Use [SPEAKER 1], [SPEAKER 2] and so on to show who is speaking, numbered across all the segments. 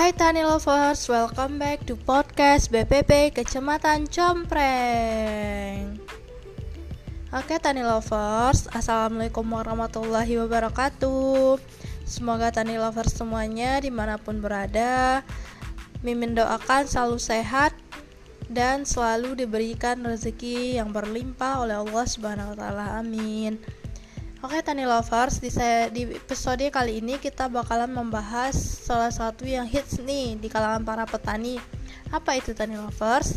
[SPEAKER 1] Hai Tani Lovers, welcome back to podcast BPP Kecamatan Compreng Oke Tani Lovers, Assalamualaikum warahmatullahi wabarakatuh Semoga Tani Lovers semuanya di mana pun berada Mimin doakan selalu sehat dan selalu diberikan rezeki yang berlimpah oleh Allah Subhanahu wa taala. Amin. Oke Tani Lovers, di, saya, di episode kali ini kita bakalan membahas salah satu yang hits nih di kalangan para petani. Apa itu Tani Lovers?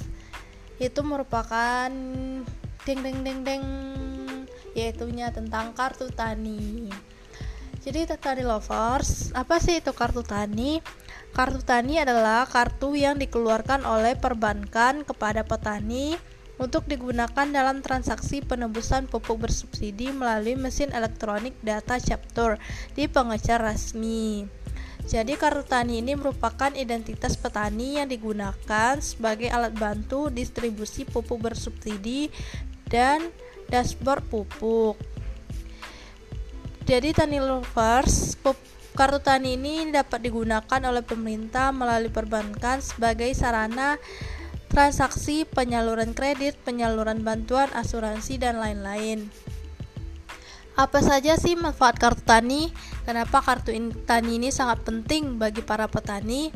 [SPEAKER 1] Itu merupakan deng deng deng deng yaitunya tentang kartu tani. Jadi Tani Lovers, apa sih itu kartu tani? Kartu tani adalah kartu yang dikeluarkan oleh perbankan kepada petani untuk digunakan dalam transaksi penebusan pupuk bersubsidi melalui mesin elektronik data capture di pengecer resmi. Jadi kartu tani ini merupakan identitas petani yang digunakan sebagai alat bantu distribusi pupuk bersubsidi dan dashboard pupuk. Jadi tani lovers, kartu tani ini dapat digunakan oleh pemerintah melalui perbankan sebagai sarana transaksi, penyaluran kredit, penyaluran bantuan, asuransi, dan lain-lain. Apa saja sih manfaat kartu tani? Kenapa kartu tani ini sangat penting bagi para petani?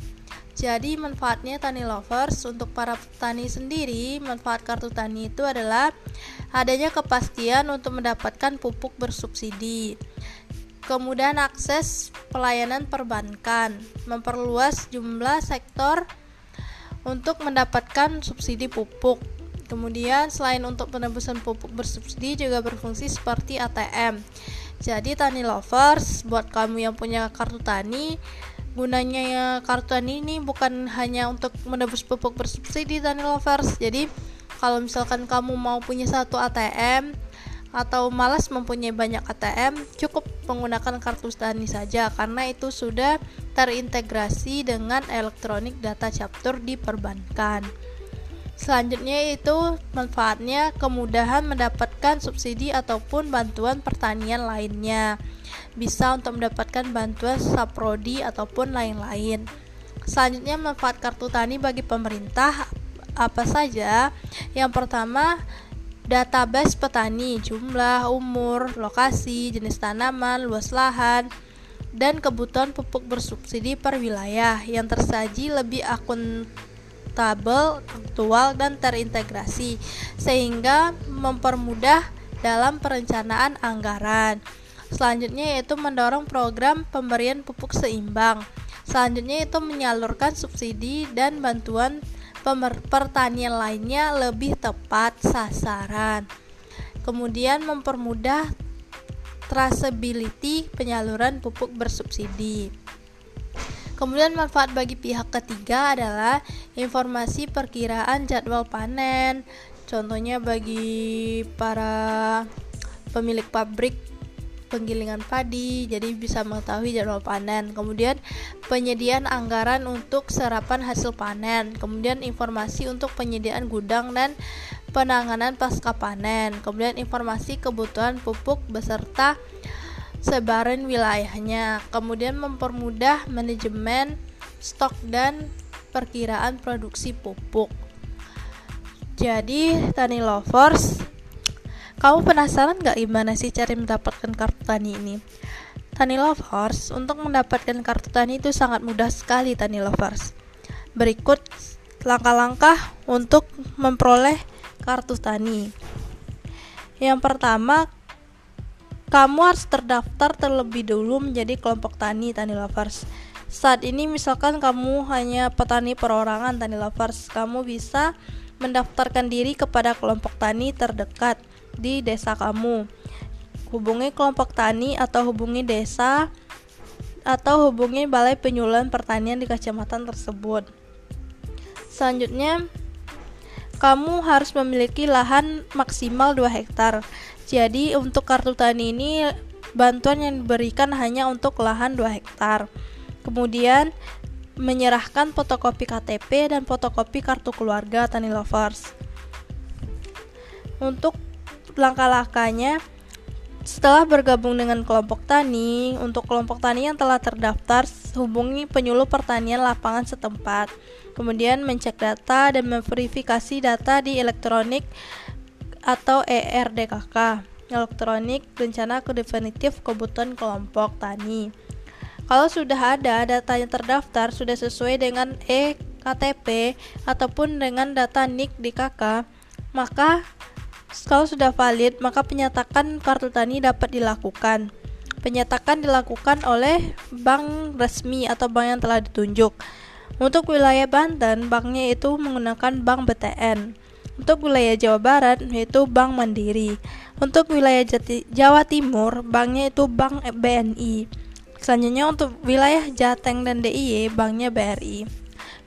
[SPEAKER 1] Jadi manfaatnya tani lovers untuk para petani sendiri, manfaat kartu tani itu adalah adanya kepastian untuk mendapatkan pupuk bersubsidi. Kemudahan akses pelayanan perbankan, memperluas jumlah sektor untuk mendapatkan subsidi pupuk. Kemudian selain untuk penebusan pupuk bersubsidi juga berfungsi seperti ATM. Jadi tani lovers, buat kamu yang punya kartu tani, gunanya ya kartu tani ini bukan hanya untuk menebus pupuk bersubsidi tani lovers. Jadi kalau misalkan kamu mau punya satu ATM, atau malas mempunyai banyak ATM, cukup menggunakan kartu tani saja karena itu sudah terintegrasi dengan elektronik data capture di perbankan. Selanjutnya itu manfaatnya kemudahan mendapatkan subsidi ataupun bantuan pertanian lainnya. Bisa untuk mendapatkan bantuan saprodi ataupun lain-lain. Selanjutnya manfaat kartu tani bagi pemerintah apa saja? Yang pertama, database petani, jumlah, umur, lokasi, jenis tanaman, luas lahan, dan kebutuhan pupuk bersubsidi per wilayah yang tersaji lebih akuntabel, aktual, dan terintegrasi, sehingga mempermudah dalam perencanaan anggaran. Selanjutnya yaitu mendorong program pemberian pupuk seimbang. Selanjutnya itu menyalurkan subsidi dan bantuan pertanian lainnya lebih tepat sasaran. Kemudian mempermudah traceability penyaluran pupuk bersubsidi. Kemudian manfaat bagi pihak ketiga adalah informasi perkiraan jadwal panen. Contohnya bagi para pemilik pabrik penggilingan padi, jadi bisa mengetahui jadwal panen. Kemudian penyediaan anggaran untuk serapan hasil panen, kemudian informasi untuk penyediaan gudang dan penanganan pasca panen, kemudian informasi kebutuhan pupuk beserta sebaran wilayahnya, kemudian mempermudah manajemen stok dan perkiraan produksi pupuk. Jadi, tani lovers, kamu penasaran gak gimana sih cara mendapatkan kartu tani ini? Tani Lovers, untuk mendapatkan kartu tani itu sangat mudah sekali Tani Lovers. Berikut langkah-langkah untuk memperoleh kartu tani. Yang pertama, kamu harus terdaftar terlebih dulu menjadi kelompok tani Tani Lovers. Saat ini misalkan kamu hanya petani perorangan Tani Lovers, kamu bisa mendaftarkan diri kepada kelompok tani terdekat di desa kamu. Hubungi kelompok tani atau hubungi desa atau hubungi balai penyuluhan pertanian di kecamatan tersebut. Selanjutnya, kamu harus memiliki lahan maksimal 2 hektar. Jadi, untuk kartu tani ini bantuan yang diberikan hanya untuk lahan 2 hektar. Kemudian, menyerahkan fotokopi KTP dan fotokopi kartu keluarga Tani Lovers. Untuk langkah-langkahnya Setelah bergabung dengan kelompok tani, untuk kelompok tani yang telah terdaftar, hubungi penyuluh pertanian lapangan setempat. Kemudian mencek data dan memverifikasi data di elektronik atau ERDKK, elektronik rencana definitif kebutuhan kelompok tani. Kalau sudah ada data yang terdaftar sudah sesuai dengan EKTP ataupun dengan data NIK di KK, maka kalau sudah valid, maka penyatakan kartu tani dapat dilakukan. Penyatakan dilakukan oleh bank resmi atau bank yang telah ditunjuk. Untuk wilayah Banten, banknya itu menggunakan bank BTN. Untuk wilayah Jawa Barat, yaitu Bank Mandiri. Untuk wilayah Jati, Jawa Timur, banknya itu Bank BNI. Selanjutnya untuk wilayah Jateng dan DIY, banknya BRI.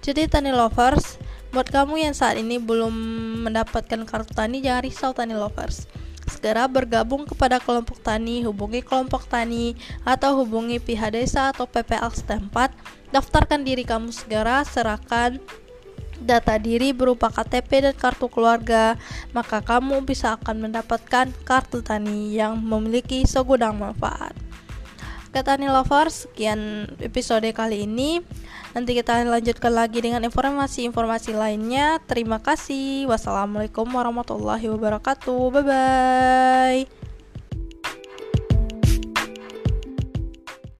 [SPEAKER 1] Jadi Tani Lovers, Buat kamu yang saat ini belum mendapatkan kartu tani, jangan risau tani lovers. Segera bergabung kepada kelompok tani, hubungi kelompok tani, atau hubungi pihak desa atau PPL setempat. Daftarkan diri kamu segera, serahkan data diri berupa KTP dan kartu keluarga, maka kamu bisa akan mendapatkan kartu tani yang memiliki segudang manfaat. Ketani Lovers, sekian episode kali ini. Nanti kita lanjutkan lagi dengan informasi-informasi lainnya. Terima kasih. Wassalamualaikum warahmatullahi wabarakatuh. Bye bye.